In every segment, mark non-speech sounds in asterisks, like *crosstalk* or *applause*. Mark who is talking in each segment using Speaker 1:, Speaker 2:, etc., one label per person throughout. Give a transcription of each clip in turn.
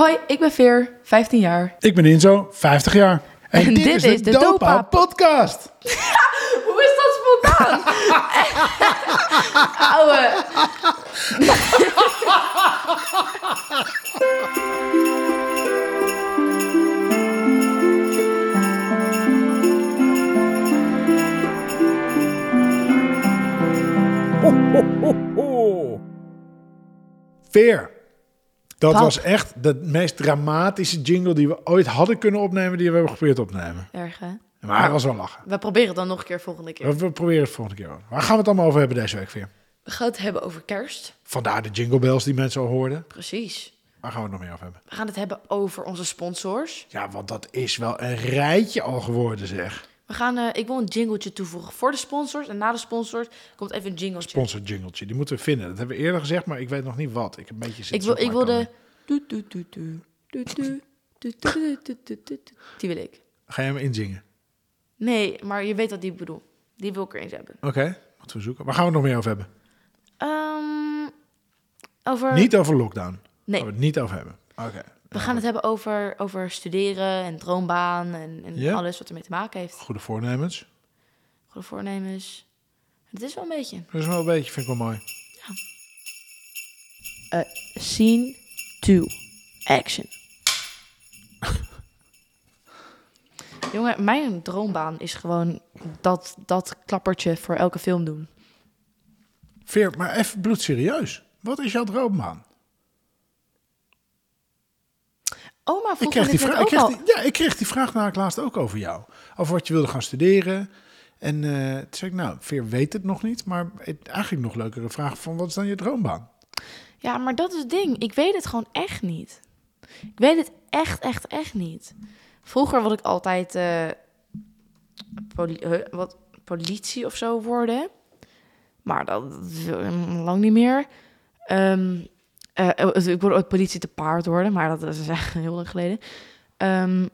Speaker 1: Hoi, ik ben Veer, 15 jaar.
Speaker 2: Ik ben Inzo, 50 jaar.
Speaker 1: En dit is de Dopa
Speaker 2: Podcast. *laughs*
Speaker 1: Hoe is dat spontaan? *laughs* Ouwe.
Speaker 2: Veer. Dat
Speaker 1: Pap.
Speaker 2: was echt de meest dramatische jingle die we ooit hadden kunnen opnemen, die we hebben geprobeerd op te nemen.
Speaker 1: Erg, hè?
Speaker 2: Maar hij was wel lachen.
Speaker 1: We proberen het dan nog een keer volgende keer.
Speaker 2: We, we proberen het volgende keer wel. Waar gaan we het allemaal over hebben deze week, Veer?
Speaker 1: We gaan het hebben over kerst.
Speaker 2: Vandaar de jingle bells die mensen al hoorden.
Speaker 1: Precies.
Speaker 2: Waar gaan we het nog meer over hebben?
Speaker 1: We gaan het hebben over onze sponsors.
Speaker 2: Ja, want dat is wel een rijtje al geworden, zeg.
Speaker 1: We gaan, eh, ik wil een jingletje toevoegen voor de sponsors. En na de sponsors komt even een jingletje.
Speaker 2: Sponsor jingletje, die moeten we vinden. Dat hebben we eerder gezegd, maar ik weet nog niet wat. Ik heb een beetje zit
Speaker 1: Ik wil, ik wil de... Die wil ik.
Speaker 2: Ga jij hem inzingen?
Speaker 1: Nee, maar je weet wat die bedoel. Die wil ik er eens hebben.
Speaker 2: Oké, okay, moeten we zoeken. Waar gaan we het nog meer over hebben?
Speaker 1: Um, over...
Speaker 2: Niet over lockdown.
Speaker 1: Nee.
Speaker 2: Gaan we het niet over hebben. Oké.
Speaker 1: We gaan het hebben over, over studeren en droombaan en, en
Speaker 2: Ja.
Speaker 1: alles wat ermee te maken heeft.
Speaker 2: Goede voornemens.
Speaker 1: Goede voornemens. Het is wel een beetje.
Speaker 2: Dat is wel een beetje, vind ik wel mooi.
Speaker 1: Uh, scene 2. Action. *laughs* Jongen, mijn droombaan is gewoon dat, dat klappertje voor elke film doen.
Speaker 2: Veer, maar even bloedserieus. Wat is jouw droombaan?
Speaker 1: Oma
Speaker 2: Ik kreeg, die vraag, ik, kreeg die, ja, ik kreeg die vraag namelijk laatst ook over jou. Over wat je wilde gaan studeren. En eh toen zei ik, nou, Veer weet het nog niet. Maar het, eigenlijk nog leukere vraag van, wat is dan je droombaan?
Speaker 1: Ja, maar dat is het ding. Ik weet het gewoon echt niet. Ik weet het echt, echt, echt niet. Vroeger wilde ik altijd eh, poli- eh, wat, politie of zo worden. Maar dat, dat lang niet meer. Ehm, eh, eh, ik wilde ooit politie te paard worden, maar dat is echt heel lang geleden. Ehm,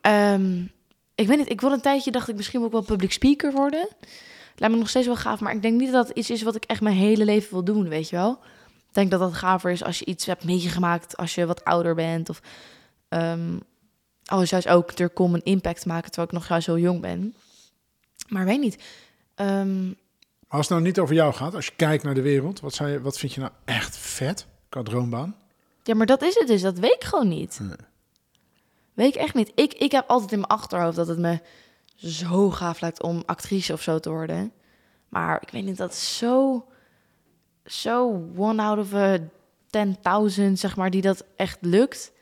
Speaker 1: ehm, ik weet niet, ik wil een tijdje, dacht ik, misschien wil ik wel public speaker worden. Lijkt me nog steeds wel gaaf, maar ik denk niet dat dat iets is wat ik echt mijn hele leven wil doen, weet je wel. Ik denk dat dat gaver is als je iets hebt meegemaakt als je wat ouder bent. Of als juist ook er kom een impact maken terwijl ik nog juist zo jong ben. Maar weet niet.
Speaker 2: Maar als het nou niet over jou gaat, als je kijkt naar de wereld, wat, zou je, wat vind je nou echt vet qua droombaan?
Speaker 1: ja, maar dat is het dus. Dat weet ik gewoon niet.
Speaker 2: Nee.
Speaker 1: Weet ik echt niet. Ik, ik heb altijd in mijn achterhoofd dat het me zo gaaf lijkt om actrice of zo te worden. Maar ik weet niet, dat is zo... Zo one out of a 10.000, zeg maar, die dat echt lukt.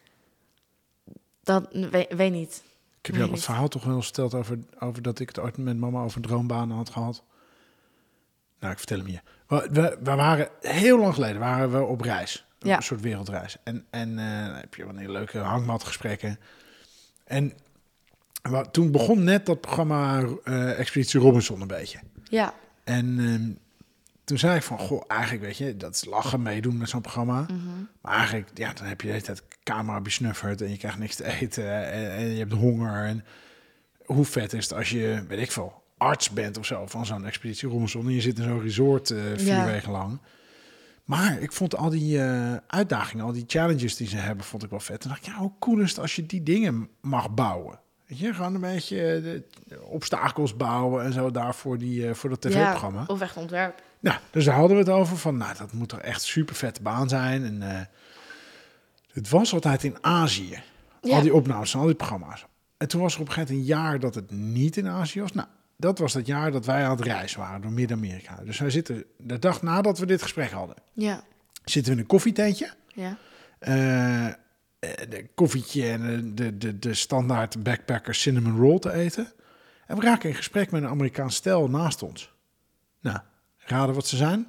Speaker 1: Dat weet, weet niet.
Speaker 2: Ik heb jou dat verhaal toch wel eens verteld over, over dat ik het ooit met mama over droombaan had gehad. Nou, ik vertel hem je. We, we, we waren heel lang geleden waren we op reis.
Speaker 1: Ja.
Speaker 2: Een soort wereldreis. En, en eh, heb je wel hele leuke hangmatgesprekken. En wa- toen begon net dat programma eh, Expeditie Robinson een beetje.
Speaker 1: Ja.
Speaker 2: En ehm, toen zei ik van, goh, eigenlijk weet je, dat is lachen meedoen met zo'n programma. Maar eigenlijk, ja, dan heb je de hele tijd camera besnufferd en je krijgt niks te eten en, en je hebt honger. En hoe vet is het als je, weet ik veel, arts bent of zo van zo'n expeditie Robinson en je zit in zo'n resort eh, vier
Speaker 1: Ja.
Speaker 2: weken lang. Maar ik vond al die eh, uitdagingen, al die challenges die ze hebben, vond ik wel vet. En dacht ik, ja, hoe cool is het als je die dingen mag bouwen? Weet je, gewoon een beetje eh, de, obstakels bouwen en zo daarvoor die, voor dat tv-programma.
Speaker 1: Ja, of echt ontwerp.
Speaker 2: Nou, dus daar hadden we het over van, nou, dat moet toch echt super vette baan zijn. En het was altijd in Azië.
Speaker 1: Ja.
Speaker 2: Al die opnames al die programma's. En toen was er op een gegeven moment een jaar dat het niet in Azië was. Nou, dat was het jaar dat wij aan het reizen waren door Midden-Amerika. Dus wij zitten, de dag nadat we dit gesprek hadden,
Speaker 1: Ja.
Speaker 2: zitten we in een koffietentje.
Speaker 1: Ja.
Speaker 2: eh, eh, de koffietje en de, de, de, de standaard backpacker cinnamon roll te eten. En we raken in gesprek met een Amerikaans stel naast ons. Nou, raden wat ze zijn?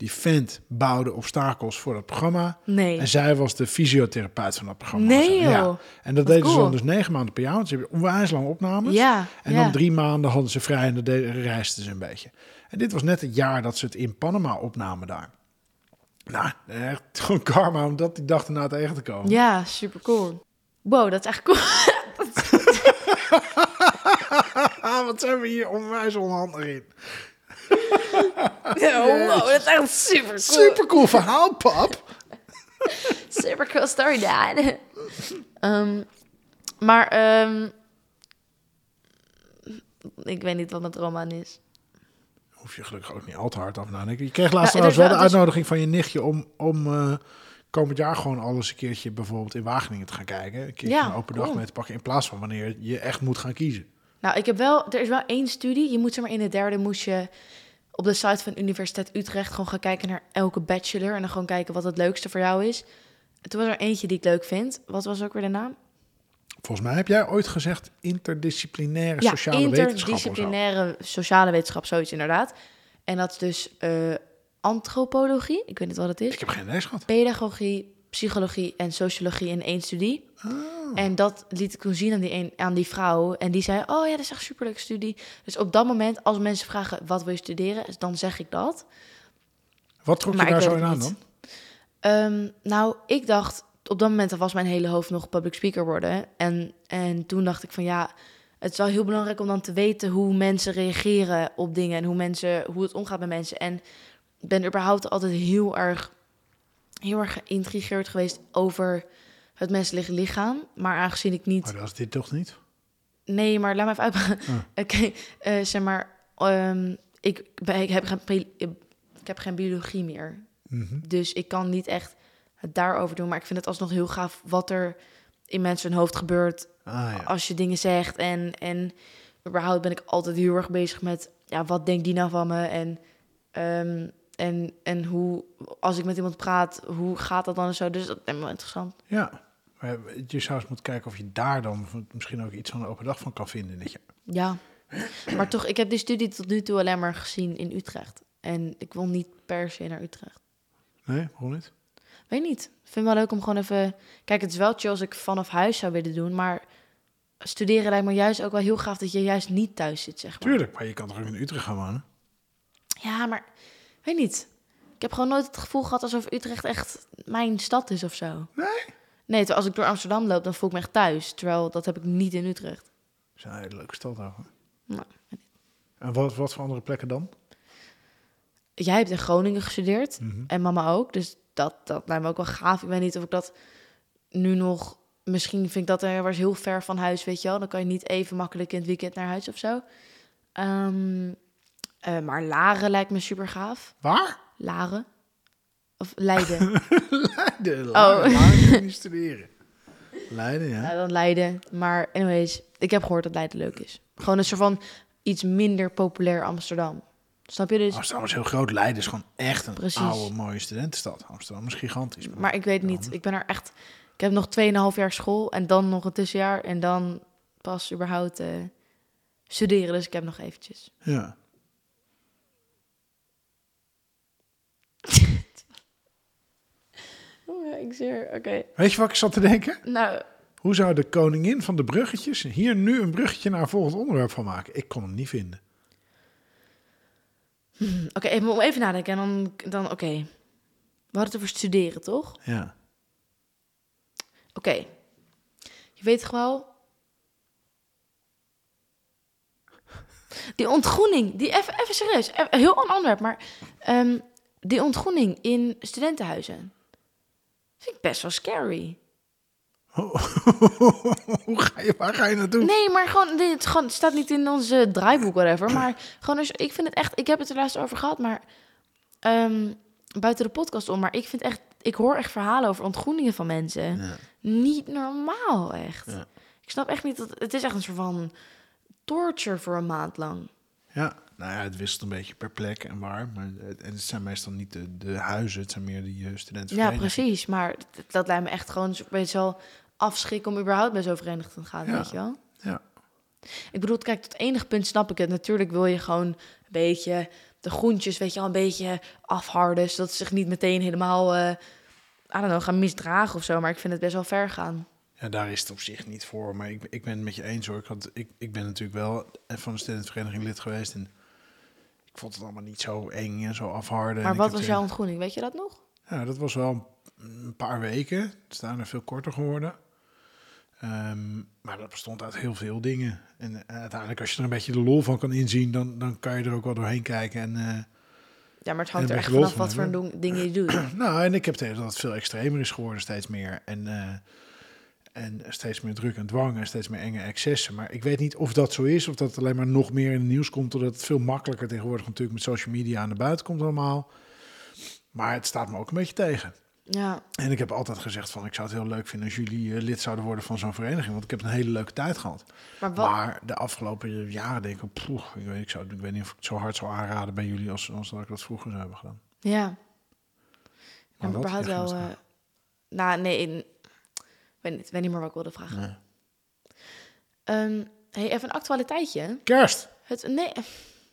Speaker 2: Die vent bouwde obstakels voor het programma.
Speaker 1: Nee.
Speaker 2: En zij was de fysiotherapeut van dat programma.
Speaker 1: Nee,
Speaker 2: Ja. En dat
Speaker 1: Wat
Speaker 2: deden ze dan dus negen maanden per jaar. Want ze hebben onwijs lang opnames.
Speaker 1: Ja.
Speaker 2: En
Speaker 1: ja.
Speaker 2: dan drie maanden hadden ze vrij en dan reisden ze een beetje. En dit was net het jaar dat ze het in Panama opnamen daar. Nou, *laughs* echt gewoon karma om dat die dag erna tegen te komen.
Speaker 1: Ja, super cool. Wow, dat is echt cool. *laughs*
Speaker 2: Wat zijn we hier onwijs onhandig in. *laughs*
Speaker 1: oh, wow, dat is echt super cool.
Speaker 2: Super cool verhaal, pap. *laughs*
Speaker 1: Super cool story, dad. Ehm, maar ehm, ik weet niet wat mijn droom aan is.
Speaker 2: Hoef je gelukkig ook niet al te hard af na. Je kreeg laatst
Speaker 1: Ja,
Speaker 2: trouwens
Speaker 1: is
Speaker 2: wel de
Speaker 1: wel-
Speaker 2: uitnodiging van je nichtje om, om eh, komend jaar gewoon alles een keertje bijvoorbeeld in Wageningen te gaan kijken. Een keertje
Speaker 1: Ja,
Speaker 2: een open dag
Speaker 1: cool.
Speaker 2: mee te pakken in plaats van wanneer je echt moet gaan kiezen.
Speaker 1: Nou, ik heb wel, er is wel één studie. Je moet zeg maar in de derde moest je op de site van Universiteit Utrecht gewoon gaan kijken naar elke bachelor en dan gewoon kijken wat het leukste voor jou is. En toen was er eentje die ik leuk vind. Wat was ook weer de naam?
Speaker 2: Volgens mij heb jij ooit gezegd interdisciplinaire
Speaker 1: Ja,
Speaker 2: sociale wetenschap. of zo.
Speaker 1: interdisciplinaire sociale wetenschap, zoiets inderdaad. En dat is dus eh, antropologie, ik weet niet wat het is.
Speaker 2: Ik heb geen les gehad.
Speaker 1: pedagogie, psychologie en sociologie in één studie.
Speaker 2: Oh.
Speaker 1: En dat liet ik toen zien aan die, een, aan die vrouw. En die zei, oh ja, dat is echt een superleuke studie. Dus op dat moment, als mensen vragen, wat wil je studeren? Dan zeg ik dat.
Speaker 2: Wat trok je
Speaker 1: Maar
Speaker 2: daar zo in aan dan?
Speaker 1: Ehm, nou, ik dacht, op dat moment was mijn hele hoofd nog public speaker worden. En, en toen dacht ik van, ja, het is wel heel belangrijk om dan te weten hoe mensen reageren op dingen. En hoe, mensen, hoe het omgaat met mensen. En ik ben überhaupt altijd heel erg, heel erg geïntrigeerd geweest over het menselijk lichaam. Maar aangezien ik niet
Speaker 2: Maar dat is dit toch niet?
Speaker 1: Nee, maar laat me even uitpraten.
Speaker 2: Ah. *laughs*
Speaker 1: Oké, eh, zeg maar, ehm, ik, ben- ik, heb geen, ik heb geen biologie meer.
Speaker 2: Mhm.
Speaker 1: Dus ik kan niet echt het daarover doen. Maar ik vind het alsnog heel gaaf wat er in mensen hun hoofd gebeurt
Speaker 2: Ah ja.
Speaker 1: als je dingen zegt. En, en überhaupt ben ik altijd heel erg bezig met, ja, wat denkt die nou van me? En, ehm, en, en hoe, als ik met iemand praat, hoe gaat dat dan en zo? Dus dat is wel interessant.
Speaker 2: Ja. Maar je zou eens moeten kijken of je daar dan misschien ook iets van een open dag van kan vinden. Dat je...
Speaker 1: Ja, maar toch, ik heb die studie tot nu toe alleen maar gezien in Utrecht. En ik wil niet per se naar Utrecht.
Speaker 2: Nee, waarom niet?
Speaker 1: Weet niet. Ik vind het wel leuk om gewoon even... Kijk, het is wel chill als ik vanaf huis zou willen doen, maar studeren lijkt me juist ook wel heel gaaf dat je juist niet thuis zit, zeg maar.
Speaker 2: Tuurlijk, maar je kan toch ook in Utrecht gaan wonen?
Speaker 1: Ja, maar weet niet. Ik heb gewoon nooit het gevoel gehad alsof Utrecht echt mijn stad is of zo.
Speaker 2: Nee.
Speaker 1: Nee, terwijl als ik door Amsterdam loop, dan voel ik me echt thuis. Terwijl dat heb ik niet in Utrecht.
Speaker 2: Dat is een hele leuke stad over.
Speaker 1: Nou,
Speaker 2: En wat, wat voor andere plekken dan?
Speaker 1: Jij hebt in Groningen gestudeerd.
Speaker 2: Mhm.
Speaker 1: En mama ook. Dus dat, dat lijkt me ook wel gaaf. Ik weet niet of ik dat nu nog... Misschien vind ik dat er was heel ver van huis, weet je wel. Dan kan je niet even makkelijk in het weekend naar huis of zo. Ehm, eh, maar Laren lijkt me super gaaf.
Speaker 2: Waar?
Speaker 1: Laren. Of Leiden. *laughs*
Speaker 2: Leiden.
Speaker 1: Oh.
Speaker 2: Leiden kun je studeren. Leiden, ja.
Speaker 1: ja, dan Leiden. Maar anyways, ik heb gehoord dat Leiden leuk is. Gewoon een soort van iets minder populair Amsterdam. Snap je dus?
Speaker 2: Amsterdam is heel groot. Leiden is gewoon echt een
Speaker 1: Precies.
Speaker 2: oude, mooie studentenstad. Amsterdam is gigantisch.
Speaker 1: Maar ik weet niet. Ik ben er echt. Ik heb nog 2,5 jaar school en dan nog een tussenjaar en dan pas überhaupt eh, studeren. Dus ik heb nog eventjes.
Speaker 2: Ja.
Speaker 1: Oh ja, ik zeer. Oké.
Speaker 2: Weet je wat ik zat te denken?
Speaker 1: Nou,
Speaker 2: Hoe zou de koningin van de bruggetjes hier nu een bruggetje naar een volgend onderwerp van maken? Ik kon hem niet vinden.
Speaker 1: oké, even, even nadenken en dan, dan oké. We hadden het over studeren, toch?
Speaker 2: Ja.
Speaker 1: Oké. Je weet toch wel. Die ontgroening, die even, even serieus, even, heel ander onderwerp, maar ehm, die ontgroening in studentenhuizen vind ik best wel scary. *laughs*
Speaker 2: Hoe ga je, waar ga je naartoe?
Speaker 1: Nee, maar gewoon, dit het gewoon, het staat niet in onze draaiboek, whatever. *clears throat* Maar gewoon, dus, ik vind het echt, ik heb het er laatst over gehad, maar ehm, buiten de podcast om. Maar ik vind echt, ik hoor echt verhalen over ontgroeningen van mensen.
Speaker 2: Ja.
Speaker 1: Niet normaal, echt.
Speaker 2: Ja.
Speaker 1: Ik snap echt niet dat, het is echt een soort van torture voor een maand lang.
Speaker 2: Ja, nou ja, het wisselt een beetje per plek en waar. Maar het, en het zijn meestal niet de, de huizen, het zijn meer die uh, studenten.
Speaker 1: Ja, precies. Maar dat, dat lijkt me echt gewoon, weet je wel, afschrik om überhaupt bij zo'n vereniging te gaan,
Speaker 2: Ja.
Speaker 1: weet je wel.
Speaker 2: Ja.
Speaker 1: Ik bedoel, kijk, tot enig punt snap ik het. Natuurlijk wil je gewoon een beetje de groentjes, weet je wel, een beetje afharden, zodat ze zich niet meteen helemaal, eh I don't know, gaan misdragen of zo. Maar ik vind het best wel ver gaan.
Speaker 2: Ja, daar is het op zich niet voor. Maar ik, ik ben het met je eens hoor. Ik, had, ik, ik ben natuurlijk wel van de studentenvereniging lid geweest. En ik vond het allemaal niet zo eng en zo afharden. En
Speaker 1: Maar wat was jouw ontgroening? Weet je dat nog?
Speaker 2: Ja, dat was wel een paar weken. Het is daarna veel korter geworden. Ehm, maar dat bestond uit heel veel dingen. En eh, uiteindelijk, als je er een beetje de lol van kan inzien, dan, dan kan je er ook wel doorheen kijken. En eh,
Speaker 1: Ja, maar het hangt er echt vanaf
Speaker 2: lol
Speaker 1: wat
Speaker 2: van
Speaker 1: voor dingen je doet. *clears throat*
Speaker 2: Nou, en ik heb het idee dat het veel extremer is geworden, steeds meer. En, eh, en steeds meer druk en dwang en steeds meer enge excessen. Maar ik weet niet of dat zo is, of dat alleen maar nog meer in het nieuws komt, doordat het veel makkelijker tegenwoordig natuurlijk met social media aan de buiten komt allemaal. Maar het staat me ook een beetje tegen.
Speaker 1: Ja,
Speaker 2: En ik heb altijd gezegd van, ik zou het heel leuk vinden als jullie eh, lid zouden worden van zo'n vereniging, want ik heb een hele leuke tijd gehad.
Speaker 1: maar wat...
Speaker 2: Maar de afgelopen jaren denk ik, poeh, ik, weet, ik, zou, ik weet niet of ik het zo hard zou aanraden bij jullie als, als dat ik dat vroeger zou hebben gedaan.
Speaker 1: Ja.
Speaker 2: Maar
Speaker 1: überhaupt wel... eh, nou, nee, weet niet, ik weet niet meer wat ik wilde vragen.
Speaker 2: Nee.
Speaker 1: Ehm, hey, even een actualiteitje.
Speaker 2: Kerst!
Speaker 1: Het, nee,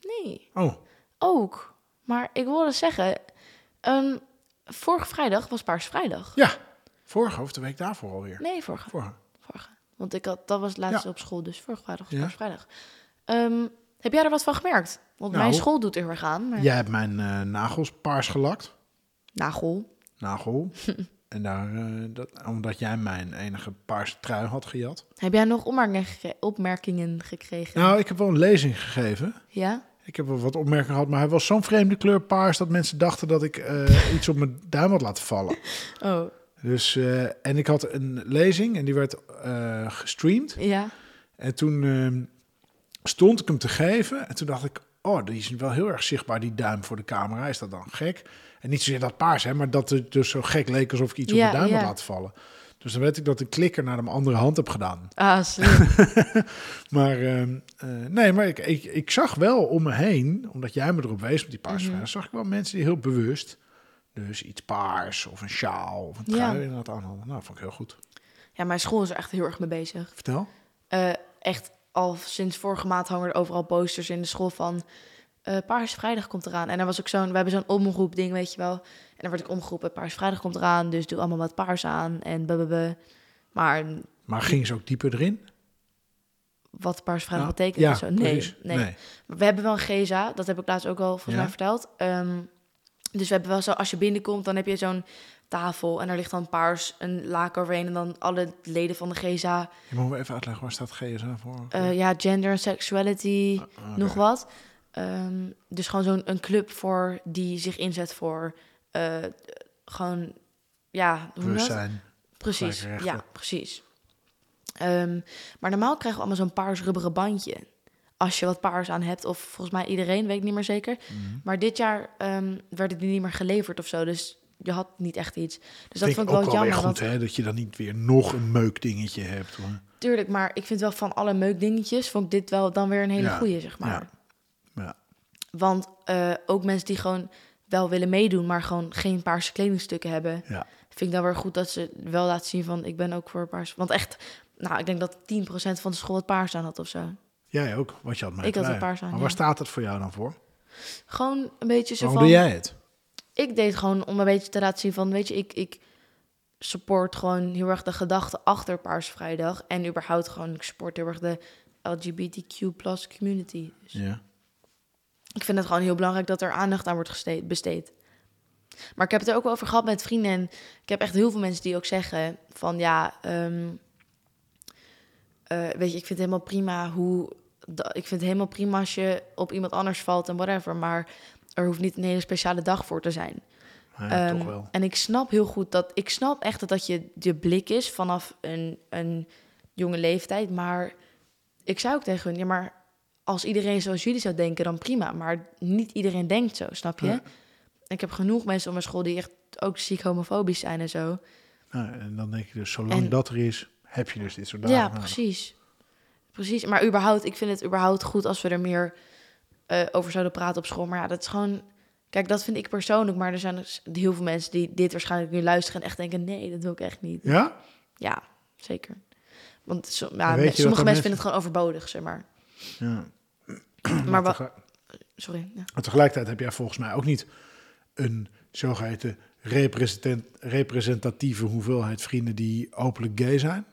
Speaker 1: nee,
Speaker 2: Oh,
Speaker 1: ook. Maar ik wilde zeggen, ehm, vorige vrijdag was Paars Vrijdag.
Speaker 2: ja. Vorige of de week daarvoor alweer.
Speaker 1: Nee, vorige.
Speaker 2: Vorige.
Speaker 1: vorige. Want ik had, dat was
Speaker 2: Ja.
Speaker 1: op school, dus vorige vrijdag was
Speaker 2: Ja.
Speaker 1: Paars Vrijdag. Ehm, heb jij er wat van gemerkt? Want
Speaker 2: Nou,
Speaker 1: mijn school doet er weer aan. Maar...
Speaker 2: Jij hebt mijn eh, nagels paars gelakt.
Speaker 1: Nagel.
Speaker 2: Nagel. *laughs* en daar, eh, dat, omdat jij mijn enige paarse trui had gejat.
Speaker 1: Heb jij nog opmerkingen, gekre- opmerkingen gekregen?
Speaker 2: Nou, ik heb wel een lezing gegeven.
Speaker 1: Ja?
Speaker 2: Ik heb wel wat opmerkingen gehad, maar hij was zo'n vreemde kleur paars dat mensen dachten dat ik eh, *laughs* iets op mijn duim had laten vallen.
Speaker 1: Oh,
Speaker 2: Dus, eh, en ik had een lezing en die werd gestreamd.
Speaker 1: ja.
Speaker 2: En toen ehm, stond ik hem te geven. En toen dacht ik, oh, die is wel heel erg zichtbaar, die duim voor de camera. Is dat dan gek? En niet zozeer dat paars, hè, maar dat het dus zo gek leek alsof ik iets op
Speaker 1: Ja,
Speaker 2: mijn duim had
Speaker 1: ja.
Speaker 2: laten vallen. Dus dan weet ik dat de klikker naar de andere hand heb gedaan.
Speaker 1: Ah, slim. *laughs*
Speaker 2: Maar ehm, eh, nee, maar ik, ik, ik zag wel om me heen, omdat jij me erop wees met die paarse
Speaker 1: Mhm.
Speaker 2: zag ik wel mensen die heel bewust, dus iets paars of een sjaal of een
Speaker 1: Ja.
Speaker 2: trui inderdaad aan hadden. Nou, vond ik heel goed.
Speaker 1: ja, mijn school is er echt heel erg mee bezig.
Speaker 2: Vertel.
Speaker 1: Eh, echt al sinds vorige maand hangen er overal posters in de school van... eh Paars Vrijdag komt eraan. En er was ook zo'n... We hebben zo'n omroep ding, weet je wel. En dan werd ik omgeroepen, Paars Vrijdag komt eraan. Dus doe allemaal wat paars aan. En blablabla. Maar
Speaker 2: Maar ging ze ook dieper erin?
Speaker 1: wat Paars Vrijdag
Speaker 2: Ja,
Speaker 1: betekent
Speaker 2: ja,
Speaker 1: zo. Nee,
Speaker 2: precies.
Speaker 1: nee, We hebben wel een GSA, dat heb ik laatst ook al volgens
Speaker 2: Ja.
Speaker 1: mij verteld. Ehm, dus we hebben wel zo, als je binnenkomt, dan heb je zo'n tafel en daar ligt dan paars een laken overheen en dan alle leden van de GSA.
Speaker 2: Je moet me even uitleggen, waar staat GSA voor?
Speaker 1: eh, ja, gender en sexuality,
Speaker 2: Ah,
Speaker 1: nog wat. Ehm, dus gewoon zo'n een club voor die zich inzet voor eh, gewoon, ja, hoe?
Speaker 2: Bewustzijn.
Speaker 1: Precies, ja, precies. Ehm, maar normaal krijgen we allemaal zo'n paars rubberen bandje. Als je wat paars aan hebt, of volgens mij iedereen, weet ik niet meer zeker.
Speaker 2: Mhm.
Speaker 1: Maar dit jaar ehm, werden die niet meer geleverd of zo, dus je had niet echt iets. Dus dat vond
Speaker 2: ik
Speaker 1: wel
Speaker 2: wel weer
Speaker 1: jammer.
Speaker 2: goed,
Speaker 1: Want,
Speaker 2: hè? Dat je dan niet weer nog een meukdingetje hebt. Hoor.
Speaker 1: tuurlijk, maar ik vind wel van alle meukdingetjes, vond ik dit wel dan weer een hele
Speaker 2: Ja,
Speaker 1: goeie, zeg maar.
Speaker 2: ja. Ja.
Speaker 1: Want eh, ook mensen die gewoon wel willen meedoen, maar gewoon geen paarse kledingstukken hebben,
Speaker 2: Ja.
Speaker 1: vind ik dan weer goed dat ze wel laten zien van, ik ben ook voor paars. Want echt, nou, ik denk dat 10% van de school het paars aan had of zo.
Speaker 2: Jij ook, wat je had mij
Speaker 1: Ik had een paars aan,
Speaker 2: Maar waar staat het voor jou dan voor?
Speaker 1: Gewoon een beetje zo
Speaker 2: Waarom
Speaker 1: van...
Speaker 2: doe jij het?
Speaker 1: Ik deed gewoon om een beetje te laten zien van, weet je, ik, ik support gewoon heel erg de gedachte achter Paars Vrijdag. En überhaupt gewoon, ik support heel erg de LGBTQ plus community. Dus
Speaker 2: Ja.
Speaker 1: ik vind het gewoon heel belangrijk dat er aandacht aan wordt besteed. Maar ik heb het er ook wel over gehad met vrienden. En ik heb echt heel veel mensen die ook zeggen van ja, ehm, eh, weet je, ik vind het helemaal prima hoe. Ik vind het helemaal prima als je op iemand anders valt en whatever. Maar er hoeft niet een hele speciale dag voor te zijn.
Speaker 2: Ja,
Speaker 1: Ehm,
Speaker 2: toch wel.
Speaker 1: En ik snap heel goed dat. Ik snap echt dat dat je, je blik is vanaf een, een jonge leeftijd. Maar ik zei ook tegen hun, ja, maar als iedereen zoals jullie zou denken, dan prima. Maar niet iedereen denkt zo, snap je?
Speaker 2: Ja.
Speaker 1: Ik heb genoeg mensen op mijn school die echt ook ziek homofobisch zijn en zo.
Speaker 2: En dan denk je dus, zolang
Speaker 1: En-
Speaker 2: dat er is, heb je dus dit soort dagen
Speaker 1: Ja, precies. Precies. Maar überhaupt, ik vind het überhaupt goed als we er meer eh, over zouden praten op school. Maar ja, dat is gewoon. Kijk, dat vind ik persoonlijk. Maar er zijn dus heel veel mensen die dit waarschijnlijk nu luisteren en echt denken: nee, dat wil ik echt niet.
Speaker 2: Ja?
Speaker 1: Ja, zeker. Want so- ja, sommige mensen
Speaker 2: mensen-
Speaker 1: vinden het gewoon overbodig, zeg maar.
Speaker 2: Ja. *clears throat*
Speaker 1: Maar wat.
Speaker 2: Tegelijk-
Speaker 1: Sorry. Ja.
Speaker 2: Maar tegelijkertijd heb jij volgens mij ook niet een zogeheten representant, representatieve hoeveelheid vrienden die openlijk gay zijn.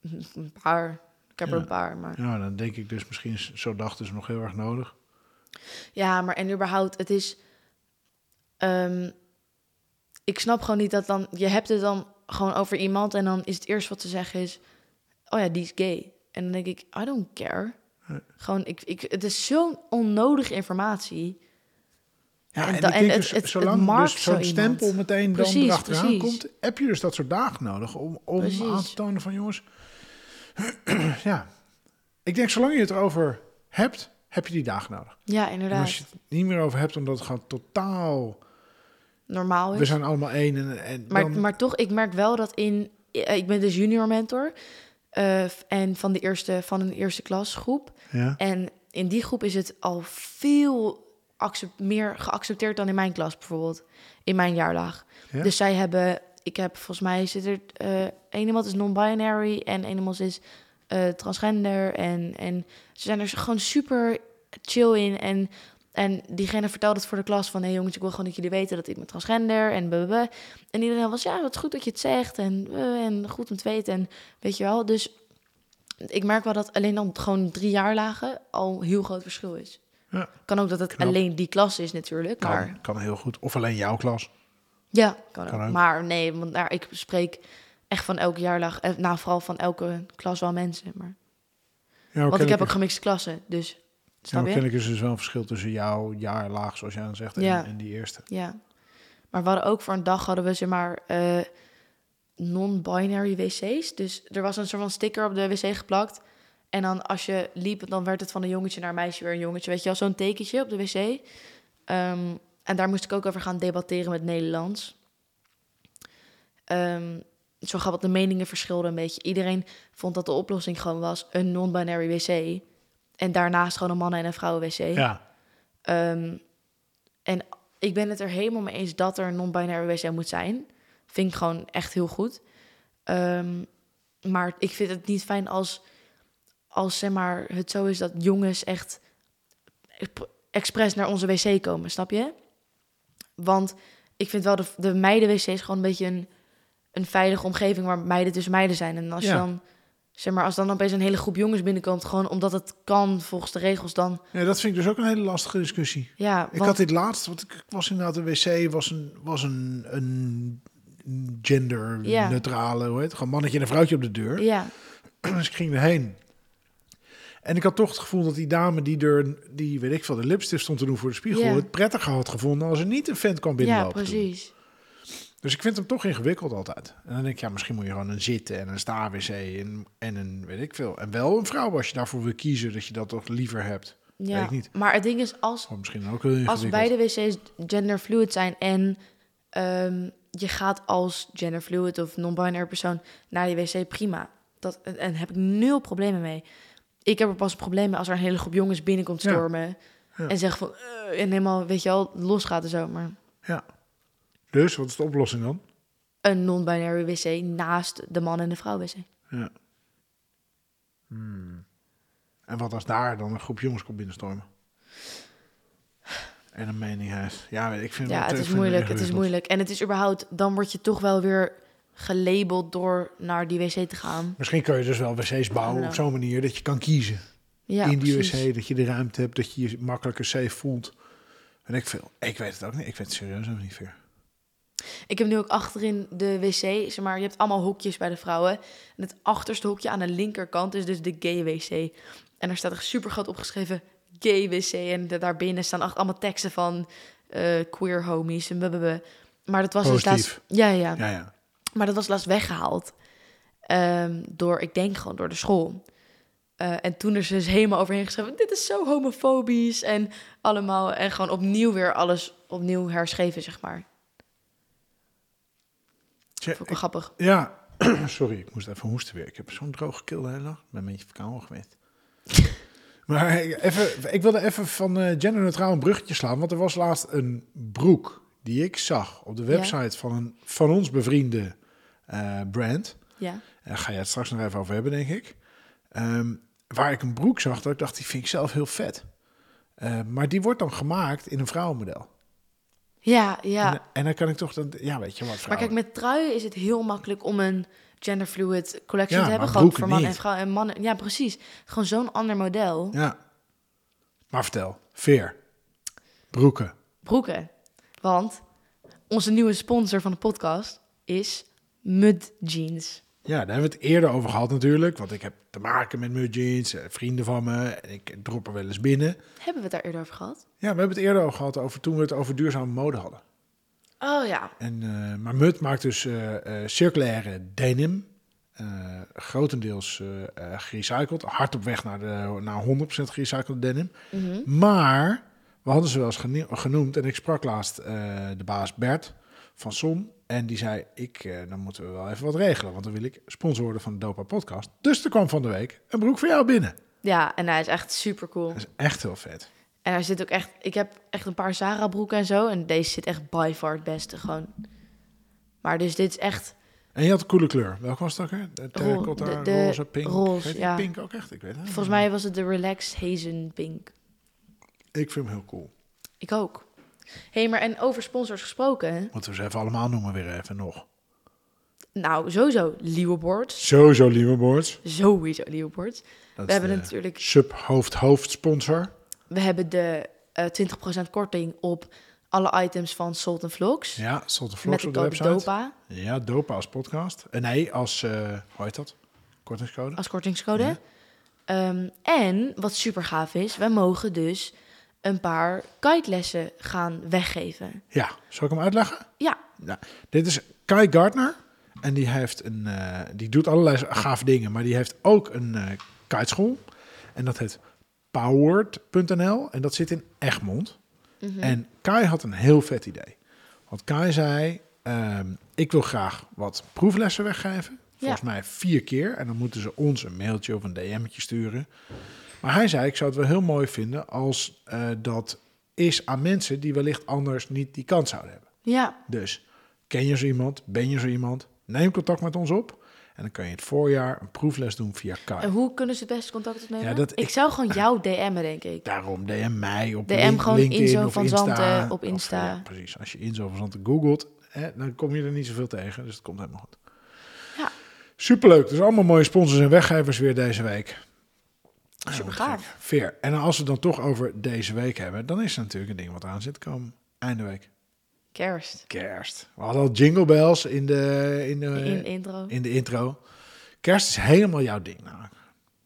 Speaker 2: *laughs*
Speaker 1: Een paar. Ik heb er
Speaker 2: Ja.
Speaker 1: een paar. Maar...
Speaker 2: Nou, dan denk ik dus misschien is zo'n dag dus nog heel erg nodig.
Speaker 1: Ja, maar en überhaupt, het is. ehm, ik snap gewoon niet dat dan. Je hebt het dan gewoon over iemand en dan is het eerst wat ze zeggen is. Oh ja, die is gay. En dan denk ik, I don't care.
Speaker 2: Nee.
Speaker 1: Gewoon, ik, ik, het is zo'n onnodige informatie.
Speaker 2: Ja,
Speaker 1: En
Speaker 2: en,
Speaker 1: en het-
Speaker 2: dus,
Speaker 1: het-
Speaker 2: zolang dus
Speaker 1: zo
Speaker 2: zo'n stempel
Speaker 1: iemand.
Speaker 2: meteen dan erachteraan
Speaker 1: precies.
Speaker 2: komt, heb je dus dat soort dagen nodig om, om
Speaker 1: Precies.
Speaker 2: aan te tonen van jongens, *clears throat* ja, ik denk zolang je het erover hebt, heb je die dagen nodig.
Speaker 1: Ja,
Speaker 2: En
Speaker 1: inderdaad.
Speaker 2: als je het niet meer over hebt, omdat het gewoon totaal,
Speaker 1: Normaal is.
Speaker 2: we zijn allemaal één en, en
Speaker 1: Maar,
Speaker 2: dan,
Speaker 1: maar toch, ik merk wel dat in... eh, Ik ben dus junior mentor. eh, en van, de eerste, van een eerste klasgroep.
Speaker 2: ja,
Speaker 1: En in die groep is het al veel meer geaccepteerd dan in mijn klas bijvoorbeeld. In mijn jaarlaag.
Speaker 2: Ja?
Speaker 1: Dus zij hebben... Ik heb volgens mij zit er... eh één iemand is non-binary en één iemand is eh, transgender. En, en ze zijn er gewoon super chill in. En, en diegene vertelde het voor de klas van... hé hey jongens, ik wil gewoon dat jullie weten dat ik ben transgender. En blablabla. En iedereen was, ja, wat goed dat je het zegt. En, eh, en goed om te weten. En weet je wel, dus... Ik merk wel dat alleen dan gewoon drie jaarlagen al een heel groot verschil is.
Speaker 2: Ja.
Speaker 1: Kan ook dat het
Speaker 2: Knap.
Speaker 1: alleen die klas is natuurlijk.
Speaker 2: kan,
Speaker 1: Maar
Speaker 2: kan heel goed. Of alleen jouw klas.
Speaker 1: Ja, kan,
Speaker 2: Kan
Speaker 1: ook.
Speaker 2: ook.
Speaker 1: Maar nee, want daar, ik spreek echt van elke jaarlag. eh, Nou, vooral van elke klas wel mensen. Maar,
Speaker 2: Ja,
Speaker 1: want ik heb ook gemixte klassen, dus...
Speaker 2: Ja, ken ik is dus wel een verschil tussen jouw jaarlaag, zoals jij dan zegt, en,
Speaker 1: Ja.
Speaker 2: en die eerste.
Speaker 1: Ja. Maar we hadden ook voor een dag hadden we zeg maar eh, non-binary wc's. Dus er was een soort van sticker op de wc geplakt. En dan als je liep, dan werd het van een jongetje naar een meisje weer een jongetje. Weet je wel, zo'n tekentje op de wc. Ehm, en daar moest ik ook over gaan debatteren met Nederlands. Ehm, zo grappig, de meningen verschilden een beetje. Iedereen vond dat de oplossing gewoon was een non-binary wc. En daarnaast gewoon een mannen- en een vrouwen-wc.
Speaker 2: Ja,
Speaker 1: Ehm, en ik ben het er helemaal mee eens dat er een non-binary wc moet zijn. Vind ik gewoon echt heel goed. Ehm, maar ik vind het niet fijn als, als zeg maar, het zo is dat jongens echt exp- expres naar onze wc komen, snap je? Want ik vind wel de, de meiden-wc is gewoon een beetje een, een veilige omgeving waar meiden tussen meiden zijn. En als je dan, zeg maar, als dan opeens een hele groep jongens binnenkomt, gewoon omdat het kan volgens de regels, dan
Speaker 2: ja, dat vind ik dus ook een hele lastige discussie.
Speaker 1: ja.
Speaker 2: Ik
Speaker 1: want-
Speaker 2: had dit laatst, want ik was inderdaad, de wc was een, was een, een gender-neutrale, hoe heet het, gewoon mannetje en een vrouwtje op de deur.
Speaker 1: Ja, *clears throat*
Speaker 2: Dus ik ging erheen. En ik had toch het gevoel dat die dame die er, die weet ik veel, de lipstift stond te doen voor de spiegel,
Speaker 1: Ja.
Speaker 2: het prettiger had gevonden als er niet een vent kwam
Speaker 1: ja
Speaker 2: binnenlopen. toen.
Speaker 1: precies.
Speaker 2: Dus ik vind hem toch ingewikkeld altijd. En dan denk ik, ja, misschien moet je gewoon een zitten en een sta-wc en, en een, weet ik veel. En wel een vrouw als je daarvoor wil kiezen, dat je dat toch liever hebt.
Speaker 1: Ja.
Speaker 2: Weet ik niet.
Speaker 1: Maar het ding is, als,
Speaker 2: Of misschien ook heel
Speaker 1: als beide wc's genderfluid zijn en ehm, je gaat als genderfluid of non-binary persoon naar die wc, prima. Dat, en, en heb ik nul problemen mee. Ik heb er pas problemen als er een hele groep jongens binnenkomt stormen
Speaker 2: Ja.
Speaker 1: en zeggen van, eh, en helemaal, weet je wel, losgaat en zo. Maar
Speaker 2: Ja. Dus, wat is de oplossing dan?
Speaker 1: een non-binary wc naast de man en de vrouw wc.
Speaker 2: Ja. Hmm. En wat als daar dan een groep jongens komt binnenstormen? En een mening heeft. Ja, ik vind
Speaker 1: Ja,
Speaker 2: te-
Speaker 1: het is moeilijk, het is moeilijk. En het is überhaupt, dan word je toch wel weer gelabeld door naar die wc te gaan.
Speaker 2: Misschien kun je dus wel wc's bouwen op zo'n manier dat je kan kiezen.
Speaker 1: Ja,
Speaker 2: in die
Speaker 1: precies.
Speaker 2: wc, dat je de ruimte hebt, dat je je makkelijker safe voelt. En ik veel. Ik weet het ook niet. Ik weet het serieus ook niet veel.
Speaker 1: Ik heb nu ook achterin de wc, zeg maar, je hebt allemaal hokjes bij de vrouwen. En het achterste hokje aan de linkerkant is dus de gay wc. En daar staat er super groot opgeschreven gay wc. En daarbinnen staan echt allemaal teksten van eh, queer homies en blablabla. Maar dat was dus
Speaker 2: Positief.
Speaker 1: laatst... Ja, ja,
Speaker 2: Ja, ja.
Speaker 1: Maar dat was laatst weggehaald. Ehm, door, ik denk gewoon door de school. Eh, en toen is ze dus helemaal overheen geschreven... dit is zo homofobisch en allemaal... en gewoon opnieuw weer alles opnieuw herschreven, zeg maar.
Speaker 2: Tja,
Speaker 1: Vond ik wel grappig.
Speaker 2: Ja, *clears throat* sorry, ik moest even hoesten weer. Ik heb zo'n droge keel de hele dag. Ik ben een beetje verkouden geweest. *laughs* maar even, ik wilde even van eh genderneutraal een bruggetje slaan. Want er was laatst een broek die ik zag op de website van een van ons bevriende eh, brand.
Speaker 1: Ja.
Speaker 2: En daar ga je het straks nog even over hebben, denk ik. Ehm, waar ik een broek zag, dat ik dacht, die vind ik zelf heel vet. Eh, maar die wordt dan gemaakt in een vrouwenmodel.
Speaker 1: Ja, ja.
Speaker 2: En, en dan kan ik toch, dan, ja, weet je wat,
Speaker 1: Maar kijk, met truien is het heel makkelijk om een genderfluid collection
Speaker 2: Ja,
Speaker 1: te hebben. Gewoon voor man en vrouw en mannen. Ja, precies. Gewoon zo'n ander model.
Speaker 2: Ja. Maar vertel, veer, broeken.
Speaker 1: Broeken. Want onze nieuwe sponsor van de podcast is Mud Jeans.
Speaker 2: Ja, daar hebben we het eerder over gehad natuurlijk. Want ik heb te maken met Mudjeans, eh, vrienden van me. En ik drop er wel eens binnen.
Speaker 1: Hebben we het daar eerder over gehad?
Speaker 2: Ja, we hebben het eerder over gehad over toen we het over duurzame mode hadden.
Speaker 1: Oh ja.
Speaker 2: En, eh, maar Mud maakt dus eh, circulaire denim. grotendeels gerecycled. Hard op weg naar, de, naar 100% gerecycled denim.
Speaker 1: Mhm.
Speaker 2: Maar we hadden ze wel eens genoemd. En ik sprak laatst de baas Bert van Son. En die zei, ik, eh, dan moeten we wel even wat regelen. Want dan wil ik sponsor worden van de Dopa podcast. Dus er kwam van de week een broek voor jou binnen.
Speaker 1: Ja, en hij is echt super cool.
Speaker 2: Dat is echt heel vet.
Speaker 1: En hij zit ook echt... Ik heb echt een paar Zara broeken en zo. En deze zit echt by far het beste gewoon. Maar dus dit is echt...
Speaker 2: En je had een coole kleur. Welke was het ook? Hè? De terracotta,
Speaker 1: de- de
Speaker 2: roze, pink.
Speaker 1: roze,
Speaker 2: Heet die
Speaker 1: ja.
Speaker 2: pink ook echt? Ik weet het.
Speaker 1: Volgens mij was het de Relaxed Hazen Pink.
Speaker 2: Ik vind hem heel cool.
Speaker 1: Ik ook. Hé, hey, maar en over sponsors gesproken.
Speaker 2: Moeten we ze even allemaal noemen weer even nog.
Speaker 1: Nou, sowieso Liewenbord.
Speaker 2: Sowieso Lieberboards.
Speaker 1: Sowieso Liewenbord.
Speaker 2: Dat
Speaker 1: We hebben natuurlijk...
Speaker 2: Sub-hoofd-hoofdsponsor.
Speaker 1: We hebben de eh 20% korting op alle items van Salt Vlogs.
Speaker 2: Ja, de
Speaker 1: met
Speaker 2: vlogs op de website.
Speaker 1: DOPA
Speaker 2: Ja, Dopa als podcast. En nee, als, eh hoe heet dat? Kortingscode.
Speaker 1: als kortingscode.
Speaker 2: Ja.
Speaker 1: Ehm, en wat super gaaf is, wij mogen dus een paar kitelessen gaan weggeven.
Speaker 2: Ja, zal ik hem uitleggen?
Speaker 1: Ja,
Speaker 2: Ja. Dit is Kai Gardner. En die, heeft een, eh, die doet allerlei gaaf dingen. Maar die heeft ook een eh kiteschool. En dat heet powered.nl. En dat zit in Egmond.
Speaker 1: Mhm.
Speaker 2: En Kai had een heel vet idee. Want Kai zei, ehm, ik wil graag wat proeflessen weggeven. Volgens mij vier keer. En dan moeten ze ons een mailtje of een DM'tje sturen. Maar hij zei, ik zou het wel heel mooi vinden als eh, dat is aan mensen die wellicht anders niet die kans zouden hebben.
Speaker 1: ja,
Speaker 2: Dus ken je zo iemand, ben je zo iemand, neem contact met ons op. En dan kan je het voorjaar een proefles doen via Kai.
Speaker 1: en hoe kunnen ze het beste contact opnemen?
Speaker 2: Ja, dat-
Speaker 1: ik,
Speaker 2: ik-
Speaker 1: zou gewoon jou DM'en, denk ik.
Speaker 2: Daarom DM mij op
Speaker 1: DM
Speaker 2: Link-
Speaker 1: gewoon
Speaker 2: LinkedIn
Speaker 1: Inzo
Speaker 2: of
Speaker 1: van
Speaker 2: Insta.
Speaker 1: Zanten op
Speaker 2: Of,
Speaker 1: Insta.
Speaker 2: ja, precies. Als je Inzo van Zanten googelt, hè, dan kom je er niet zoveel tegen. Dus het komt helemaal goed.
Speaker 1: Ja.
Speaker 2: Superleuk. Dus allemaal mooie sponsors en weggevers weer deze week. Ja,
Speaker 1: Super gaaf.
Speaker 2: Veer. En als we het dan toch over deze week hebben, dan is er natuurlijk een ding wat aan zit te komen. Einde week.
Speaker 1: Kerst.
Speaker 2: Kerst. We hadden al jingle bells in de, in de,
Speaker 1: In intro.
Speaker 2: in de intro. Kerst is helemaal jouw ding namelijk.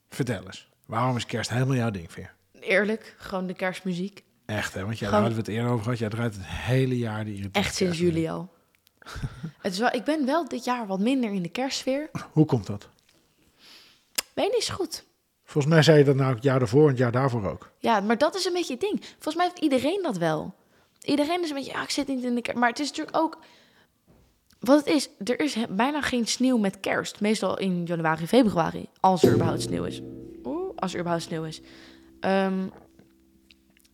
Speaker 2: Vertel eens. Waarom is kerst helemaal jouw ding, Veer?
Speaker 1: Eerlijk, gewoon de kerstmuziek.
Speaker 2: Echt, hè? Want jij, daar hadden we het eerder over gehad. Jij draait het hele jaar die
Speaker 1: Echt sinds juli al. *laughs* het is wel, ik ben wel dit jaar wat minder in de kerstsfeer.
Speaker 2: Hoe komt dat?
Speaker 1: Weet niet zo goed.
Speaker 2: Volgens mij zei je dat nou het jaar daarvoor en het jaar daarvoor ook.
Speaker 1: Ja, maar dat is een beetje het ding. Volgens mij heeft iedereen dat wel. Iedereen is een beetje, ja, ik zit niet in de kerst. Maar het is natuurlijk ook... Wat het is, er is bijna geen sneeuw met kerst. Meestal in januari, februari. Als er überhaupt sneeuw is. Als er überhaupt sneeuw is. Ehm,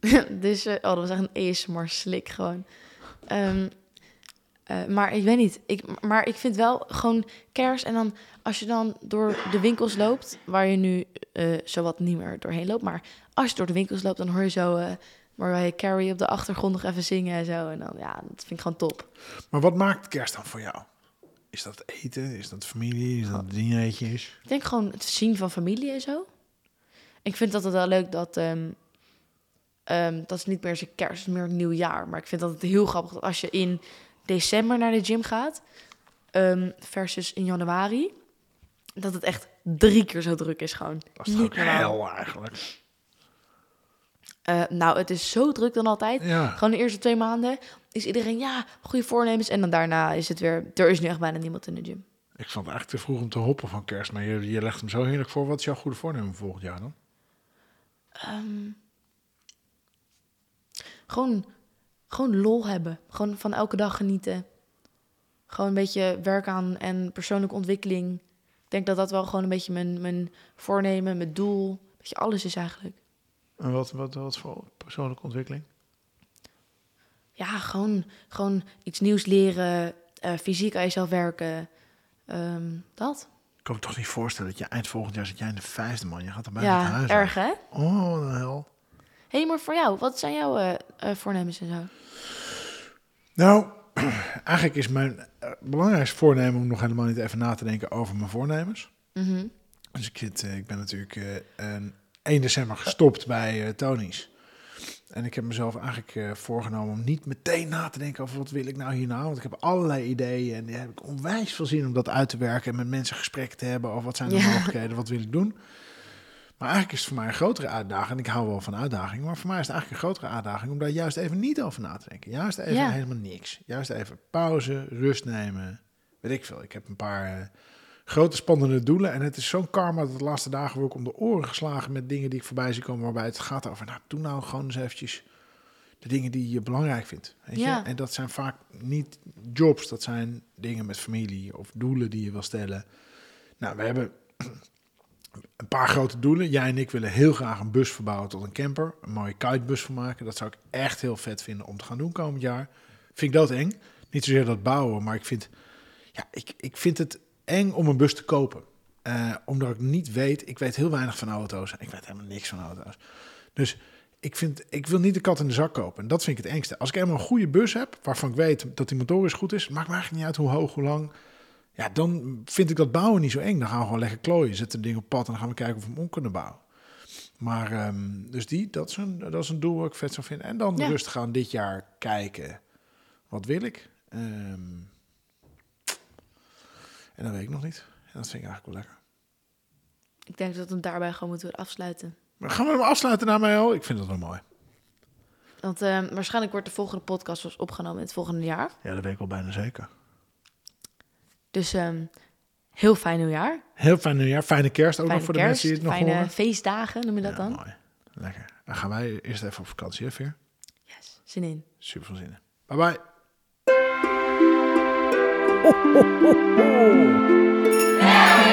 Speaker 1: *laughs* dus, eh, oh, dat was echt een ASMR slik gewoon. Ehm, eh, maar ik weet niet. Ik, maar ik vind wel gewoon kerst. En dan als je dan door de winkels loopt, waar je nu eh zowat niet meer doorheen loopt. Maar als je door de winkels loopt, dan hoor je zo eh Mariah Carey op de achtergrond nog even zingen en zo. En dan, ja, dat vind ik gewoon top.
Speaker 2: Maar wat maakt kerst dan voor jou? Is dat eten? Is dat familie? Is dat dineetjes?
Speaker 1: Ik denk gewoon het zien van familie en zo. Ik vind dat het wel leuk dat... ehm, ehm, dat is niet meer zijn kerst, het is meer een nieuw jaar. Maar ik vind dat het heel grappig dat als je in december naar de gym gaat... ehm, versus in januari... dat het echt drie keer zo druk is gewoon.
Speaker 2: Dat is
Speaker 1: Niet
Speaker 2: ook hel eigenlijk.
Speaker 1: Eh, nou, het is zo druk dan altijd.
Speaker 2: Ja.
Speaker 1: Gewoon de eerste twee maanden is iedereen, ja, goede voornemens. En dan daarna is het weer, er is nu echt bijna niemand in de gym.
Speaker 2: Ik vond het eigenlijk te vroeg om te hoppen van kerst. Maar je, je legt hem zo heerlijk voor. Wat is jouw goede voornemen voor volgend jaar dan?
Speaker 1: Ehm, gewoon, gewoon lol hebben. Gewoon van elke dag genieten. Gewoon een beetje werk aan en persoonlijke ontwikkeling. Ik denk dat dat wel gewoon een beetje mijn, mijn voornemen, mijn doel. Dat je alles is eigenlijk.
Speaker 2: En wat, wat, wat voor persoonlijke ontwikkeling?
Speaker 1: Ja, gewoon, gewoon iets nieuws leren. eh, fysiek aan jezelf werken. Ehm, dat.
Speaker 2: Ik kan me toch niet voorstellen dat je eind volgend jaar zit jij in de vijfde man. Je gaat er bijna
Speaker 1: Ja,
Speaker 2: huis.
Speaker 1: erg hè?
Speaker 2: Oh, wat een hel.
Speaker 1: Hé, hey, maar voor jou, wat zijn jouw eh, voornemens en zo?
Speaker 2: Nou, *clears throat* eigenlijk is mijn eh, belangrijkste voornemen om nog helemaal niet even na te denken over mijn voornemens.
Speaker 1: Mhm.
Speaker 2: Dus ik, zit, ik ben natuurlijk een 1 december gestopt bij Tony's. En ik heb mezelf eigenlijk voorgenomen om niet meteen na te denken over wat wil ik nou hierna. Want ik heb allerlei ideeën en die heb ik onwijs veel zin om dat uit te werken en met mensen gesprek te hebben over wat zijn de
Speaker 1: Ja.
Speaker 2: mogelijkheden, wat wil ik doen. Maar eigenlijk is het voor mij een grotere uitdaging. Ik hou wel van uitdagingen, maar voor mij is het eigenlijk een grotere uitdaging om daar juist even niet over na te denken. Juist even
Speaker 1: Ja.
Speaker 2: helemaal niks. Juist even pauze, rust nemen. Weet ik veel. Ik heb een paar eh, grote spannende doelen. En het is zo'n karma dat de laatste dagen word ik om de oren geslagen met dingen die ik voorbij zie komen. Waarbij het gaat over, nou, doe nou gewoon eens eventjes de dingen die je belangrijk vindt. Weet je?
Speaker 1: Ja.
Speaker 2: En dat zijn vaak niet jobs, dat zijn dingen met familie of doelen die je wil stellen. Nou, we hebben een paar grote doelen. Jij en ik willen heel graag een bus verbouwen tot een camper. Een mooie kitebus van maken. Dat zou ik echt heel vet vinden om te gaan doen komend jaar. Vind ik doodeng. Niet zozeer dat bouwen, maar ik vind, ja, ik, ik vind het eng om een bus te kopen. Eh, omdat ik niet weet, ik weet heel weinig van auto's. Ik weet helemaal niks van auto's. Dus ik, vind, ik wil niet de kat in de zak kopen. En dat vind ik het engste. Als ik eenmaal een goede bus heb, waarvan ik weet dat die motorisch goed is, maakt me eigenlijk niet uit hoe hoog, hoe lang. Ja, dan vind ik dat bouwen niet zo eng. Dan gaan we gewoon lekker klooien, zetten het ding op pad en dan gaan we kijken of we hem om kunnen bouwen. Maar ehm, dus die, dat is, een, dat is een doel wat ik vet zou vinden. En dan
Speaker 1: Ja.
Speaker 2: rustig gaan dit jaar kijken. Wat wil ik? Ehm, en dat weet ik nog niet. En dat vind ik eigenlijk wel lekker.
Speaker 1: Ik denk dat we hem daarbij gewoon moeten afsluiten.
Speaker 2: Maar gaan we hem afsluiten daarmee al? Ik vind dat wel mooi.
Speaker 1: Want eh, waarschijnlijk wordt de volgende podcast opgenomen in het volgende jaar.
Speaker 2: Ja, dat weet ik wel bijna zeker.
Speaker 1: Dus ehm, heel fijn nieuwjaar.
Speaker 2: Heel fijn nieuwjaar. Fijne kerst ook
Speaker 1: Fijne
Speaker 2: nog voor de mensen die het nog
Speaker 1: fijne
Speaker 2: horen.
Speaker 1: feestdagen, noem je dat
Speaker 2: Ja,
Speaker 1: dan?
Speaker 2: mooi. Lekker. Dan gaan wij eerst even op vakantie, hè, Veer?
Speaker 1: Yes, zin in.
Speaker 2: Super veel zin in. Bye bye.
Speaker 3: Ho, ho, ho, ho.